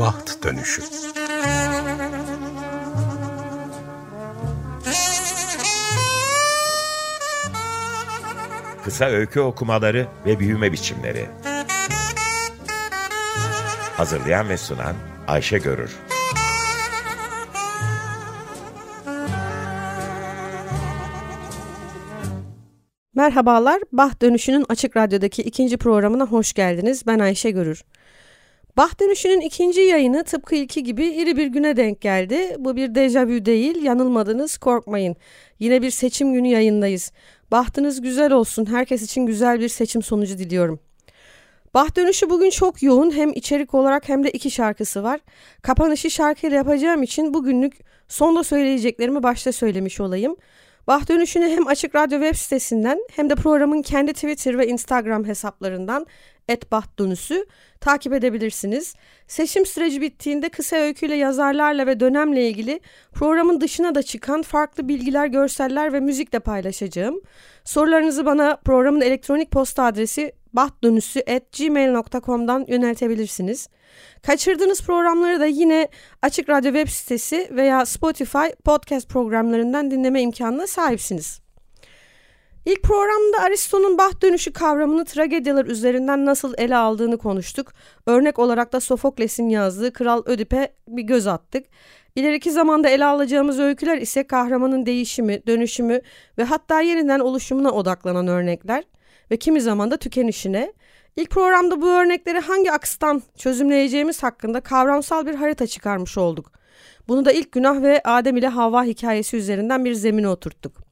Baht Dönüşü Kısa öykü okumaları ve büyüme biçimleri Hazırlayan ve sunan Ayşe Görür Merhabalar, Bah Dönüşü'nün Açık Radyo'daki ikinci programına hoş geldiniz. Ben Ayşe Görür. Bah Dönüşü'nün ikinci yayını tıpkı ilki gibi iri bir güne denk geldi. Bu bir dejavü değil, yanılmadınız, korkmayın. Yine bir seçim günü yayındayız. Bahtınız güzel olsun, herkes için güzel bir seçim sonucu diliyorum. Bah Dönüşü bugün çok yoğun, hem içerik olarak hem de iki şarkısı var. Kapanışı şarkıyla yapacağım için bugünlük sonda söyleyeceklerimi başta söylemiş olayım. Bah dönüşünü hem Açık Radyo web sitesinden hem de programın kendi Twitter ve Instagram hesaplarından @bahdönüsü takip edebilirsiniz. Seçim süreci bittiğinde kısa öyküyle yazarlarla ve dönemle ilgili programın dışına da çıkan farklı bilgiler, görseller ve müzikle paylaşacağım. Sorularınızı bana programın elektronik posta adresi bahtdönüsü.gmail.com'dan yöneltebilirsiniz. Kaçırdığınız programları da yine Açık Radyo web sitesi veya Spotify podcast programlarından dinleme imkanına sahipsiniz. İlk programda Aristo'nun baht dönüşü kavramını tragedyalar üzerinden nasıl ele aldığını konuştuk. Örnek olarak da Sofokles'in yazdığı Kral Ödip'e bir göz attık. İleriki zamanda ele alacağımız öyküler ise kahramanın değişimi, dönüşümü ve hatta yeniden oluşumuna odaklanan örnekler ve kimi zaman da tükenişine. İlk programda bu örnekleri hangi akstan çözümleyeceğimiz hakkında kavramsal bir harita çıkarmış olduk. Bunu da ilk günah ve Adem ile Havva hikayesi üzerinden bir zemine oturttuk.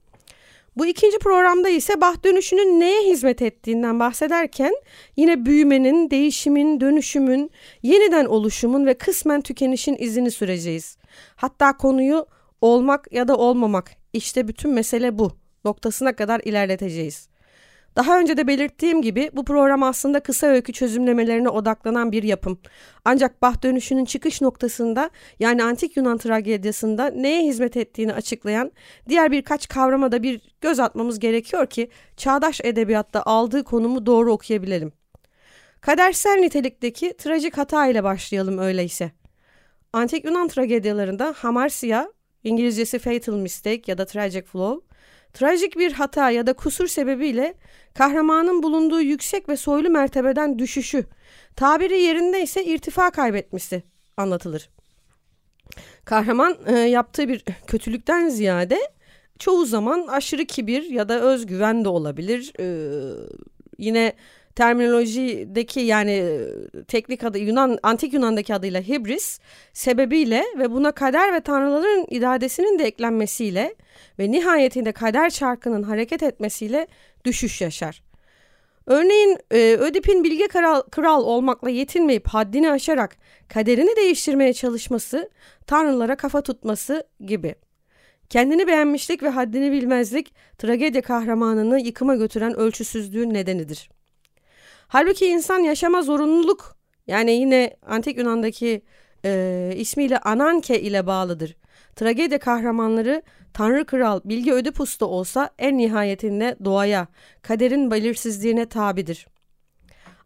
Bu ikinci programda ise bah dönüşünün neye hizmet ettiğinden bahsederken yine büyümenin, değişimin, dönüşümün, yeniden oluşumun ve kısmen tükenişin izini süreceğiz. Hatta konuyu olmak ya da olmamak işte bütün mesele bu noktasına kadar ilerleteceğiz. Daha önce de belirttiğim gibi bu program aslında kısa öykü çözümlemelerine odaklanan bir yapım. Ancak bah dönüşünün çıkış noktasında yani antik Yunan tragedyasında neye hizmet ettiğini açıklayan diğer birkaç kavrama da bir göz atmamız gerekiyor ki çağdaş edebiyatta aldığı konumu doğru okuyabilelim. Kadersel nitelikteki trajik hata ile başlayalım öyleyse. Antik Yunan tragedyalarında hamarsia, İngilizcesi fatal mistake ya da tragic flaw, Trajik bir hata ya da kusur sebebiyle kahramanın bulunduğu yüksek ve soylu mertebeden düşüşü, tabiri yerinde ise irtifa kaybetmesi anlatılır. Kahraman e, yaptığı bir kötülükten ziyade çoğu zaman aşırı kibir ya da özgüven de olabilir. E, yine terminolojideki yani e, teknik adı Yunan antik Yunan'daki adıyla hibris sebebiyle ve buna kader ve tanrıların iradesinin de eklenmesiyle ve nihayetinde kader çarkının hareket etmesiyle düşüş yaşar. Örneğin e, Ödip'in bilge kral, kral olmakla yetinmeyip haddini aşarak kaderini değiştirmeye çalışması, tanrılara kafa tutması gibi. Kendini beğenmişlik ve haddini bilmezlik tragedya kahramanını yıkıma götüren ölçüsüzlüğün nedenidir. Halbuki insan yaşama zorunluluk yani yine antik Yunan'daki e, ismiyle Ananke ile bağlıdır. Tragedya kahramanları Tanrı Kral Bilge Ödipus da olsa en nihayetinde doğaya, kaderin belirsizliğine tabidir.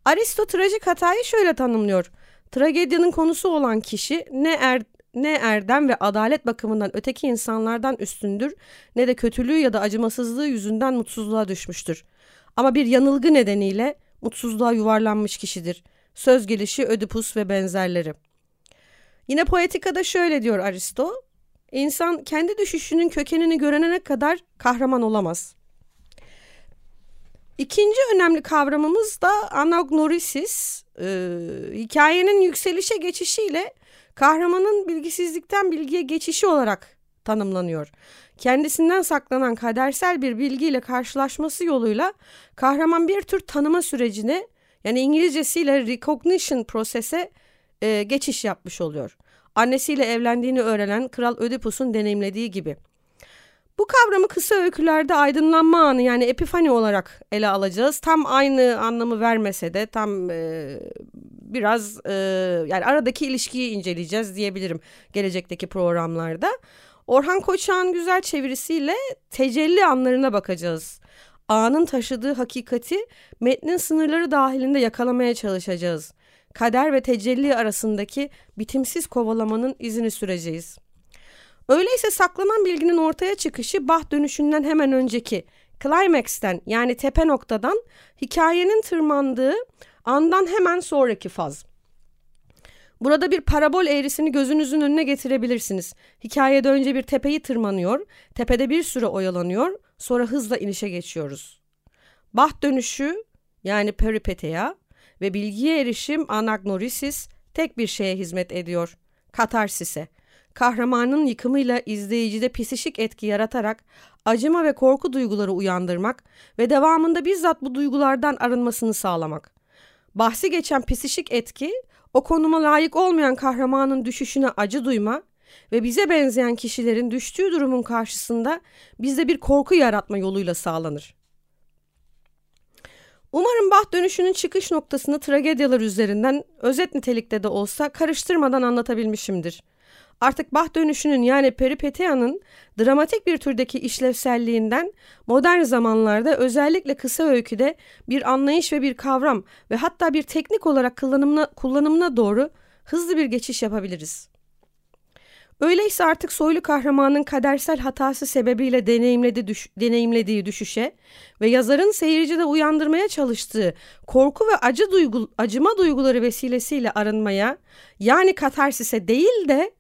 Aristo trajik hatayı şöyle tanımlıyor. Tragedyanın konusu olan kişi ne er, ne erdem ve adalet bakımından öteki insanlardan üstündür ne de kötülüğü ya da acımasızlığı yüzünden mutsuzluğa düşmüştür. Ama bir yanılgı nedeniyle mutsuzluğa yuvarlanmış kişidir. Söz gelişi Ödipus ve benzerleri. Yine poetikada şöyle diyor Aristo. İnsan kendi düşüşünün kökenini görene kadar kahraman olamaz. İkinci önemli kavramımız da anagnorisis. Ee, hikayenin yükselişe geçişiyle kahramanın bilgisizlikten bilgiye geçişi olarak tanımlanıyor. Kendisinden saklanan kadersel bir bilgiyle karşılaşması yoluyla kahraman bir tür tanıma sürecine yani İngilizcesiyle recognition prosese e, geçiş yapmış oluyor annesiyle evlendiğini öğrenen Kral Ödipus'un deneyimlediği gibi. Bu kavramı kısa öykülerde aydınlanma anı yani epifani olarak ele alacağız. Tam aynı anlamı vermese de tam e, biraz e, yani aradaki ilişkiyi inceleyeceğiz diyebilirim gelecekteki programlarda. Orhan Koçak'ın güzel çevirisiyle tecelli anlarına bakacağız. Anın taşıdığı hakikati metnin sınırları dahilinde yakalamaya çalışacağız. kader ve tecelli arasındaki bitimsiz kovalamanın izini süreceğiz. Öyleyse saklanan bilginin ortaya çıkışı bah dönüşünden hemen önceki climax'ten yani tepe noktadan hikayenin tırmandığı andan hemen sonraki faz. Burada bir parabol eğrisini gözünüzün önüne getirebilirsiniz. Hikayede önce bir tepeyi tırmanıyor, tepede bir süre oyalanıyor, sonra hızla inişe geçiyoruz. Baht dönüşü yani peripeteya ve bilgiye erişim anagnorisis tek bir şeye hizmet ediyor. Katarsise. Kahramanın yıkımıyla izleyicide pisişik etki yaratarak acıma ve korku duyguları uyandırmak ve devamında bizzat bu duygulardan arınmasını sağlamak. Bahsi geçen pisişik etki o konuma layık olmayan kahramanın düşüşüne acı duyma ve bize benzeyen kişilerin düştüğü durumun karşısında bizde bir korku yaratma yoluyla sağlanır. Umarım Bach dönüşünün çıkış noktasını tragedyalar üzerinden özet nitelikte de olsa karıştırmadan anlatabilmişimdir. Artık Bach dönüşünün yani Peripeteya'nın dramatik bir türdeki işlevselliğinden modern zamanlarda özellikle kısa öyküde bir anlayış ve bir kavram ve hatta bir teknik olarak kullanımına, kullanımına doğru hızlı bir geçiş yapabiliriz. Öyleyse artık soylu kahramanın kadersel hatası sebebiyle deneyimledi düş, deneyimlediği düşüşe ve yazarın seyircide uyandırmaya çalıştığı korku ve acı duygu, acıma duyguları vesilesiyle arınmaya yani katarsise değil de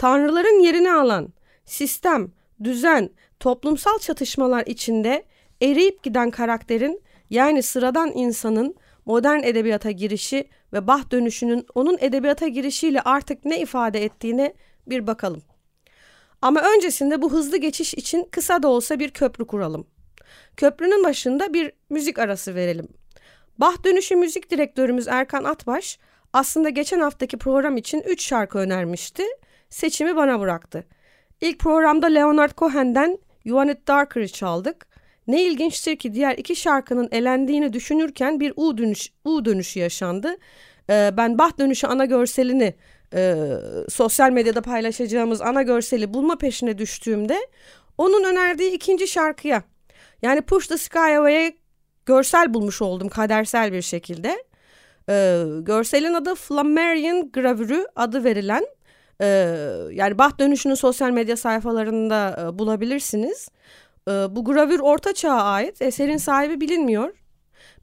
tanrıların yerini alan sistem, düzen, toplumsal çatışmalar içinde eriyip giden karakterin yani sıradan insanın modern edebiyata girişi ve bah dönüşünün onun edebiyata girişiyle artık ne ifade ettiğine bir bakalım. Ama öncesinde bu hızlı geçiş için kısa da olsa bir köprü kuralım. Köprünün başında bir müzik arası verelim. Bah dönüşü müzik direktörümüz Erkan Atbaş aslında geçen haftaki program için 3 şarkı önermişti. Seçimi bana bıraktı. İlk programda Leonard Cohen'den You Want It Darker'ı çaldık. Ne ilginçtir ki diğer iki şarkının elendiğini düşünürken bir U, dönüş, U dönüşü yaşandı. Ee, ben Bah dönüşü ana görselini e, sosyal medyada paylaşacağımız ana görseli bulma peşine düştüğümde onun önerdiği ikinci şarkıya yani Push the Sky Away'e görsel bulmuş oldum kadersel bir şekilde. E, görselin adı Flammarion Gravürü adı verilen e, yani Bach dönüşünün sosyal medya sayfalarında e, bulabilirsiniz. E, bu gravür orta çağa ait eserin sahibi bilinmiyor.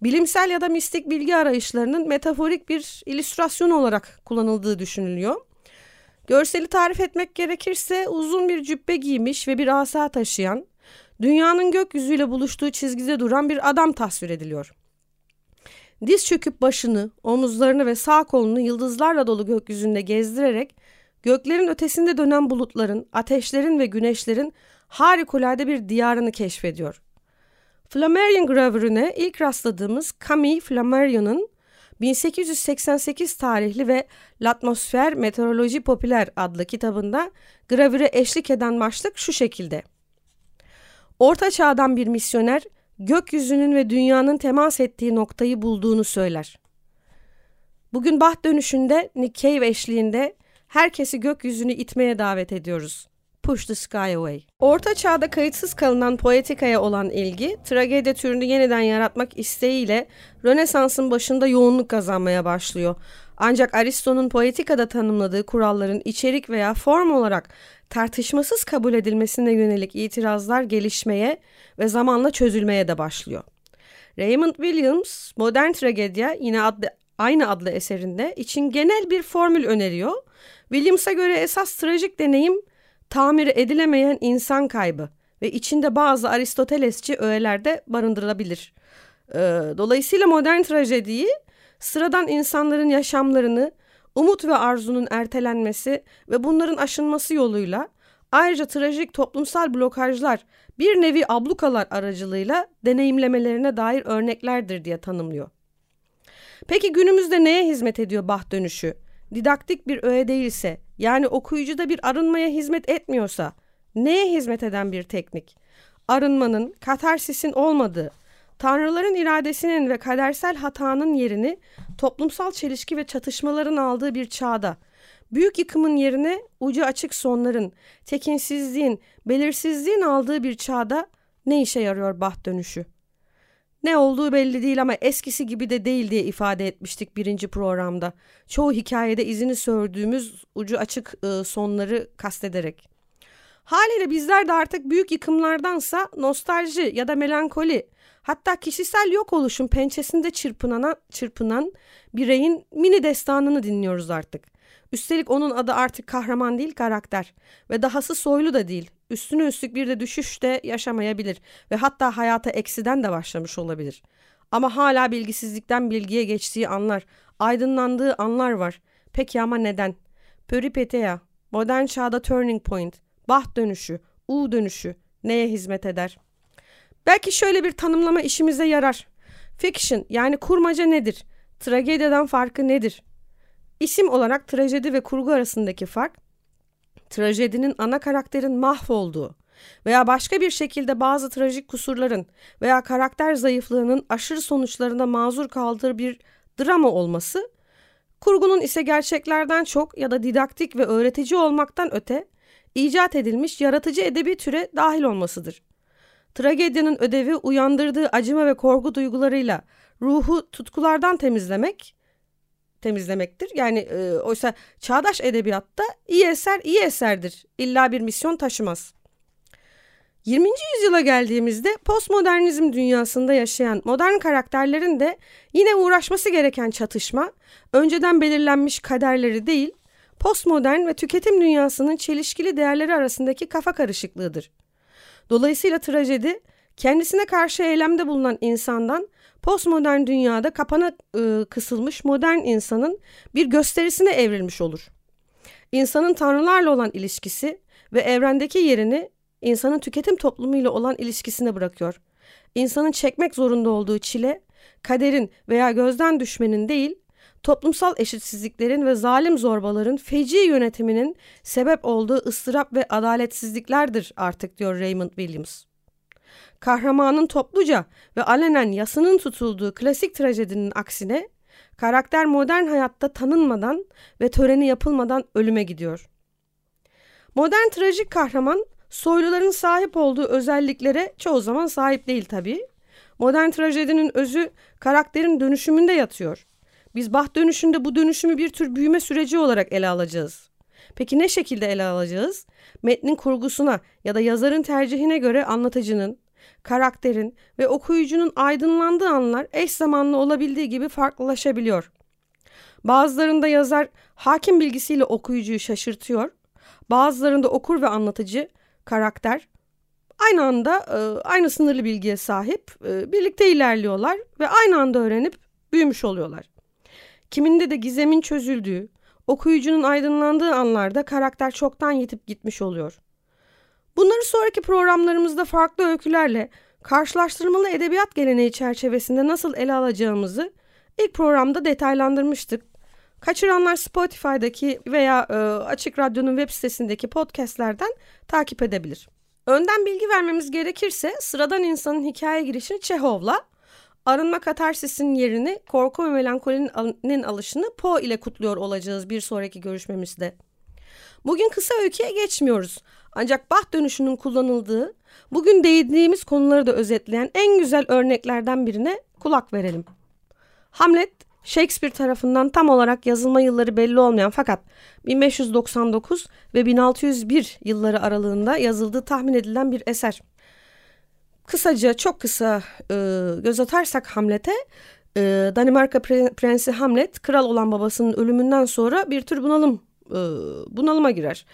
Bilimsel ya da mistik bilgi arayışlarının metaforik bir illüstrasyon olarak kullanıldığı düşünülüyor. Görseli tarif etmek gerekirse uzun bir cübbe giymiş ve bir asa taşıyan, dünyanın gökyüzüyle buluştuğu çizgide duran bir adam tasvir ediliyor. Diz çöküp başını, omuzlarını ve sağ kolunu yıldızlarla dolu gökyüzünde gezdirerek göklerin ötesinde dönen bulutların, ateşlerin ve güneşlerin harikulade bir diyarını keşfediyor. Flammarion gravürüne ilk rastladığımız Camille Flammarion'un 1888 tarihli ve L'Atmosfer Meteoroloji Popüler adlı kitabında gravüre eşlik eden başlık şu şekilde. Orta çağdan bir misyoner gökyüzünün ve dünyanın temas ettiği noktayı bulduğunu söyler. Bugün Bah dönüşünde Nick Cave eşliğinde herkesi gökyüzünü itmeye davet ediyoruz. Push the Sky Away. Orta çağda kayıtsız kalınan poetikaya olan ilgi, tragedi türünü yeniden yaratmak isteğiyle Rönesans'ın başında yoğunluk kazanmaya başlıyor. Ancak Aristo'nun poetikada tanımladığı kuralların içerik veya form olarak tartışmasız kabul edilmesine yönelik itirazlar gelişmeye ve zamanla çözülmeye de başlıyor. Raymond Williams, Modern Tragedya yine adlı, aynı adlı eserinde için genel bir formül öneriyor. Williams'a göre esas trajik deneyim tamir edilemeyen insan kaybı ve içinde bazı Aristotelesçi öğeler de barındırılabilir. Ee, dolayısıyla modern trajediyi sıradan insanların yaşamlarını umut ve arzunun ertelenmesi ve bunların aşınması yoluyla ayrıca trajik toplumsal blokajlar bir nevi ablukalar aracılığıyla deneyimlemelerine dair örneklerdir diye tanımlıyor. Peki günümüzde neye hizmet ediyor bah dönüşü? Didaktik bir öğe değilse yani okuyucuda bir arınmaya hizmet etmiyorsa neye hizmet eden bir teknik? Arınmanın, katarsisin olmadığı, tanrıların iradesinin ve kadersel hatanın yerini toplumsal çelişki ve çatışmaların aldığı bir çağda, büyük yıkımın yerine ucu açık sonların, tekinsizliğin, belirsizliğin aldığı bir çağda ne işe yarıyor baht dönüşü? Ne olduğu belli değil ama eskisi gibi de değil diye ifade etmiştik birinci programda. Çoğu hikayede izini sördüğümüz ucu açık e, sonları kastederek. Haliyle bizler de artık büyük yıkımlardansa nostalji ya da melankoli hatta kişisel yok oluşun pençesinde çırpınan, çırpınan bireyin mini destanını dinliyoruz artık. Üstelik onun adı artık kahraman değil karakter ve dahası soylu da değil. Üstüne üstlük bir de düşüş de yaşamayabilir ve hatta hayata eksiden de başlamış olabilir. Ama hala bilgisizlikten bilgiye geçtiği anlar, aydınlandığı anlar var. Peki ama neden? Peripeteya, modern çağda turning point, bah dönüşü, u dönüşü neye hizmet eder? Belki şöyle bir tanımlama işimize yarar. Fiction yani kurmaca nedir? Tragediden farkı nedir? İsim olarak trajedi ve kurgu arasındaki fark, trajedinin ana karakterin mahvolduğu veya başka bir şekilde bazı trajik kusurların veya karakter zayıflığının aşırı sonuçlarına mazur kaldığı bir drama olması, kurgunun ise gerçeklerden çok ya da didaktik ve öğretici olmaktan öte icat edilmiş yaratıcı edebi türe dahil olmasıdır. Tragedyanın ödevi uyandırdığı acıma ve korku duygularıyla ruhu tutkulardan temizlemek temizlemektir. Yani e, oysa çağdaş edebiyatta iyi eser iyi eserdir. İlla bir misyon taşımaz. 20. yüzyıla geldiğimizde postmodernizm dünyasında yaşayan modern karakterlerin de yine uğraşması gereken çatışma, önceden belirlenmiş kaderleri değil, postmodern ve tüketim dünyasının çelişkili değerleri arasındaki kafa karışıklığıdır. Dolayısıyla trajedi, kendisine karşı eylemde bulunan insandan postmodern dünyada kapana e, kısılmış modern insanın bir gösterisine evrilmiş olur. İnsanın tanrılarla olan ilişkisi ve evrendeki yerini insanın tüketim toplumuyla olan ilişkisine bırakıyor. İnsanın çekmek zorunda olduğu çile, kaderin veya gözden düşmenin değil, toplumsal eşitsizliklerin ve zalim zorbaların feci yönetiminin sebep olduğu ıstırap ve adaletsizliklerdir artık diyor Raymond Williams. Kahramanın topluca ve alenen yasının tutulduğu klasik trajedinin aksine karakter modern hayatta tanınmadan ve töreni yapılmadan ölüme gidiyor. Modern trajik kahraman soyluların sahip olduğu özelliklere çoğu zaman sahip değil tabii. Modern trajedinin özü karakterin dönüşümünde yatıyor. Biz baht dönüşünde bu dönüşümü bir tür büyüme süreci olarak ele alacağız. Peki ne şekilde ele alacağız? Metnin kurgusuna ya da yazarın tercihine göre anlatıcının, karakterin ve okuyucunun aydınlandığı anlar eş zamanlı olabildiği gibi farklılaşabiliyor. Bazılarında yazar hakim bilgisiyle okuyucuyu şaşırtıyor. Bazılarında okur ve anlatıcı, karakter aynı anda e, aynı sınırlı bilgiye sahip, e, birlikte ilerliyorlar ve aynı anda öğrenip büyümüş oluyorlar. Kiminde de gizemin çözüldüğü, okuyucunun aydınlandığı anlarda karakter çoktan yitip gitmiş oluyor. Bunları sonraki programlarımızda farklı öykülerle karşılaştırmalı edebiyat geleneği çerçevesinde nasıl ele alacağımızı ilk programda detaylandırmıştık. Kaçıranlar Spotify'daki veya e, Açık Radyo'nun web sitesindeki podcastlerden takip edebilir. Önden bilgi vermemiz gerekirse sıradan insanın hikaye girişini Çehov'la, arınma katarsisinin yerini korku ve melankolinin alışını Poe ile kutluyor olacağız bir sonraki görüşmemizde. Bugün kısa öyküye geçmiyoruz. Ancak baht dönüşünün kullanıldığı, bugün değindiğimiz konuları da özetleyen en güzel örneklerden birine kulak verelim. Hamlet, Shakespeare tarafından tam olarak yazılma yılları belli olmayan fakat 1599 ve 1601 yılları aralığında yazıldığı tahmin edilen bir eser. Kısaca çok kısa e, göz atarsak Hamlet'e e, Danimarka Pre Prensi Hamlet kral olan babasının ölümünden sonra bir tür bunalım e, bunalıma girer.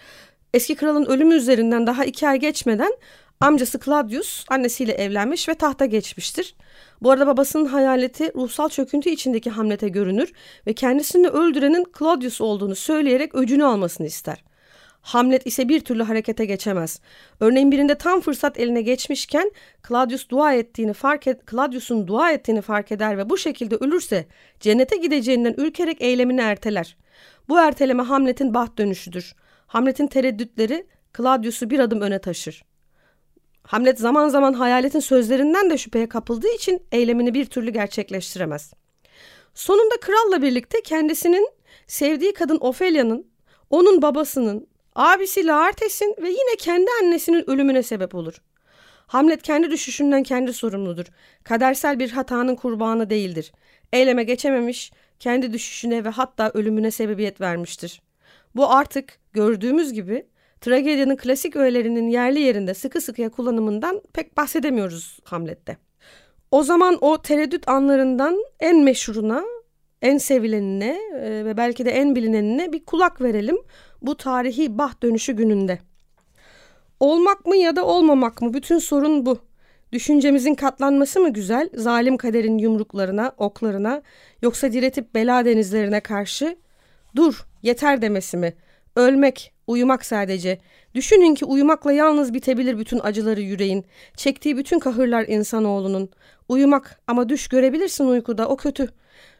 Eski kralın ölümü üzerinden daha iki ay geçmeden amcası Claudius annesiyle evlenmiş ve tahta geçmiştir. Bu arada babasının hayaleti ruhsal çöküntü içindeki Hamlet'e görünür ve kendisini öldürenin Claudius olduğunu söyleyerek öcünü almasını ister. Hamlet ise bir türlü harekete geçemez. Örneğin birinde tam fırsat eline geçmişken Claudius dua ettiğini fark et, Claudius'un dua ettiğini fark eder ve bu şekilde ölürse cennete gideceğinden ürkerek eylemini erteler. Bu erteleme Hamlet'in baht dönüşüdür. Hamlet'in tereddütleri Claudius'u bir adım öne taşır. Hamlet zaman zaman hayaletin sözlerinden de şüpheye kapıldığı için eylemini bir türlü gerçekleştiremez. Sonunda kralla birlikte kendisinin sevdiği kadın Ophelia'nın, onun babasının, abisi Laertes'in ve yine kendi annesinin ölümüne sebep olur. Hamlet kendi düşüşünden kendi sorumludur. Kadersel bir hatanın kurbanı değildir. Eyleme geçememiş, kendi düşüşüne ve hatta ölümüne sebebiyet vermiştir. Bu artık gördüğümüz gibi tragedyanın klasik öğelerinin yerli yerinde sıkı sıkıya kullanımından pek bahsedemiyoruz Hamlet'te. O zaman o tereddüt anlarından en meşhuruna, en sevilenine e, ve belki de en bilinenine bir kulak verelim bu tarihi bah dönüşü gününde. Olmak mı ya da olmamak mı? Bütün sorun bu. Düşüncemizin katlanması mı güzel, zalim kaderin yumruklarına, oklarına, yoksa diretip bela denizlerine karşı dur, yeter demesi mi? Ölmek, uyumak sadece. Düşünün ki uyumakla yalnız bitebilir bütün acıları yüreğin, çektiği bütün kahırlar insanoğlunun. Uyumak ama düş görebilirsin uykuda, o kötü.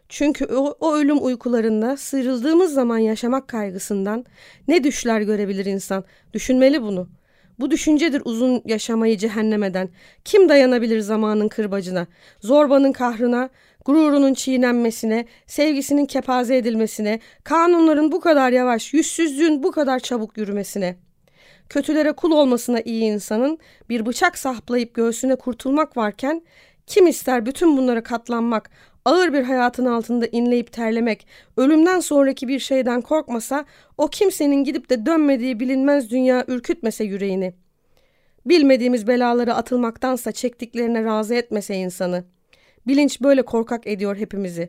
Çünkü o, o ölüm uykularında sıyrıldığımız zaman yaşamak kaygısından ne düşler görebilir insan. Düşünmeli bunu.'' Bu düşüncedir uzun yaşamayı cehennemeden. Kim dayanabilir zamanın kırbacına, zorbanın kahrına, gururunun çiğnenmesine, sevgisinin kepaze edilmesine, kanunların bu kadar yavaş, yüzsüzlüğün bu kadar çabuk yürümesine. Kötülere kul olmasına iyi insanın bir bıçak saplayıp göğsüne kurtulmak varken kim ister bütün bunlara katlanmak, ağır bir hayatın altında inleyip terlemek, ölümden sonraki bir şeyden korkmasa, o kimsenin gidip de dönmediği bilinmez dünya ürkütmese yüreğini. Bilmediğimiz belaları atılmaktansa çektiklerine razı etmese insanı. Bilinç böyle korkak ediyor hepimizi.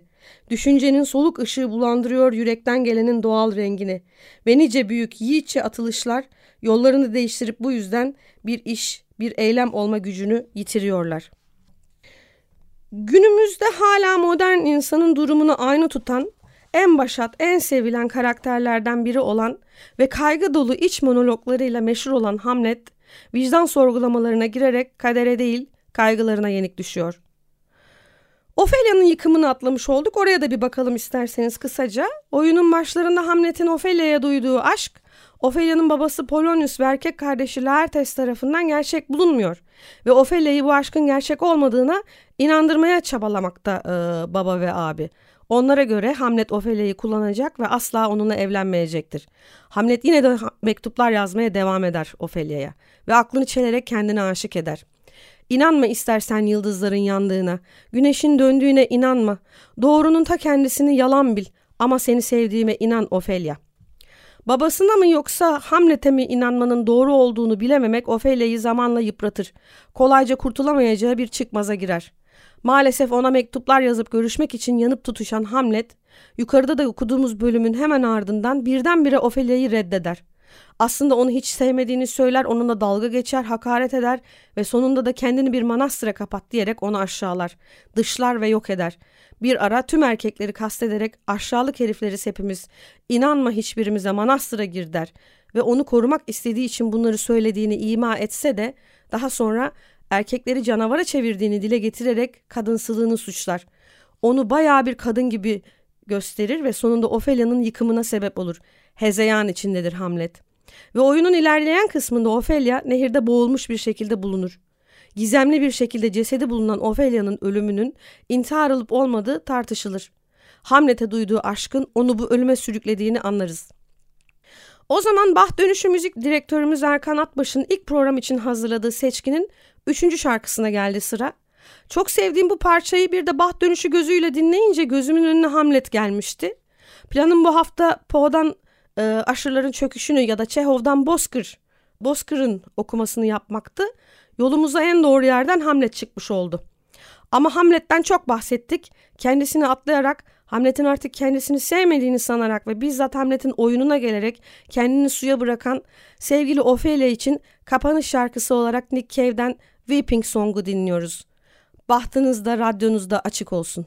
Düşüncenin soluk ışığı bulandırıyor yürekten gelenin doğal rengini. Ve nice büyük yiğitçe atılışlar yollarını değiştirip bu yüzden bir iş, bir eylem olma gücünü yitiriyorlar.'' Günümüzde hala modern insanın durumunu aynı tutan, en başat, en sevilen karakterlerden biri olan ve kaygı dolu iç monologlarıyla meşhur olan Hamlet, vicdan sorgulamalarına girerek kadere değil, kaygılarına yenik düşüyor. Ophelia'nın yıkımını atlamış olduk. Oraya da bir bakalım isterseniz kısaca. Oyunun başlarında Hamlet'in Ophelia'ya duyduğu aşk, Ophelia'nın babası Polonius ve erkek kardeşi Laertes tarafından gerçek bulunmuyor. Ve Ophelia'yı bu aşkın gerçek olmadığına inandırmaya çabalamakta e, baba ve abi. Onlara göre Hamlet Ophelia'yı kullanacak ve asla onunla evlenmeyecektir. Hamlet yine de mektuplar yazmaya devam eder Ophelia'ya ve aklını çelerek kendine aşık eder. İnanma istersen yıldızların yandığına, güneşin döndüğüne inanma, doğrunun ta kendisini yalan bil ama seni sevdiğime inan Ofelia. Babasına mı yoksa Hamlet'e mi inanmanın doğru olduğunu bilememek Ofelia'yı zamanla yıpratır. Kolayca kurtulamayacağı bir çıkmaza girer. Maalesef ona mektuplar yazıp görüşmek için yanıp tutuşan Hamlet, yukarıda da okuduğumuz bölümün hemen ardından birdenbire Ofelia'yı reddeder. Aslında onu hiç sevmediğini söyler, onunla dalga geçer, hakaret eder ve sonunda da kendini bir manastıra kapat diyerek onu aşağılar, dışlar ve yok eder. Bir ara tüm erkekleri kastederek aşağılık herifleriz hepimiz, inanma hiçbirimize manastıra gir der ve onu korumak istediği için bunları söylediğini ima etse de daha sonra erkekleri canavara çevirdiğini dile getirerek kadınsılığını suçlar. Onu bayağı bir kadın gibi gösterir ve sonunda Ophelia'nın yıkımına sebep olur. Hezeyan içindedir Hamlet. Ve oyunun ilerleyen kısmında Ophelia nehirde boğulmuş bir şekilde bulunur. Gizemli bir şekilde cesedi bulunan Ophelia'nın ölümünün intihar olup olmadığı tartışılır. Hamlet'e duyduğu aşkın onu bu ölüme sürüklediğini anlarız. O zaman Bah Dönüşü müzik direktörümüz Erkan Atbaş'ın ilk program için hazırladığı seçkinin üçüncü şarkısına geldi sıra. Çok sevdiğim bu parçayı bir de Bah Dönüşü gözüyle dinleyince gözümün önüne Hamlet gelmişti. Planım bu hafta Poe'dan e, Aşırıların Çöküşünü ya da Çehov'dan Bozkır, Bozkır'ın okumasını yapmaktı. Yolumuza en doğru yerden Hamlet çıkmış oldu. Ama Hamlet'ten çok bahsettik. Kendisini atlayarak, Hamlet'in artık kendisini sevmediğini sanarak ve bizzat Hamlet'in oyununa gelerek kendini suya bırakan sevgili Ophelia için kapanış şarkısı olarak Nick Cave'den Weeping Song'u dinliyoruz. Bahtınız da radyonuz da açık olsun.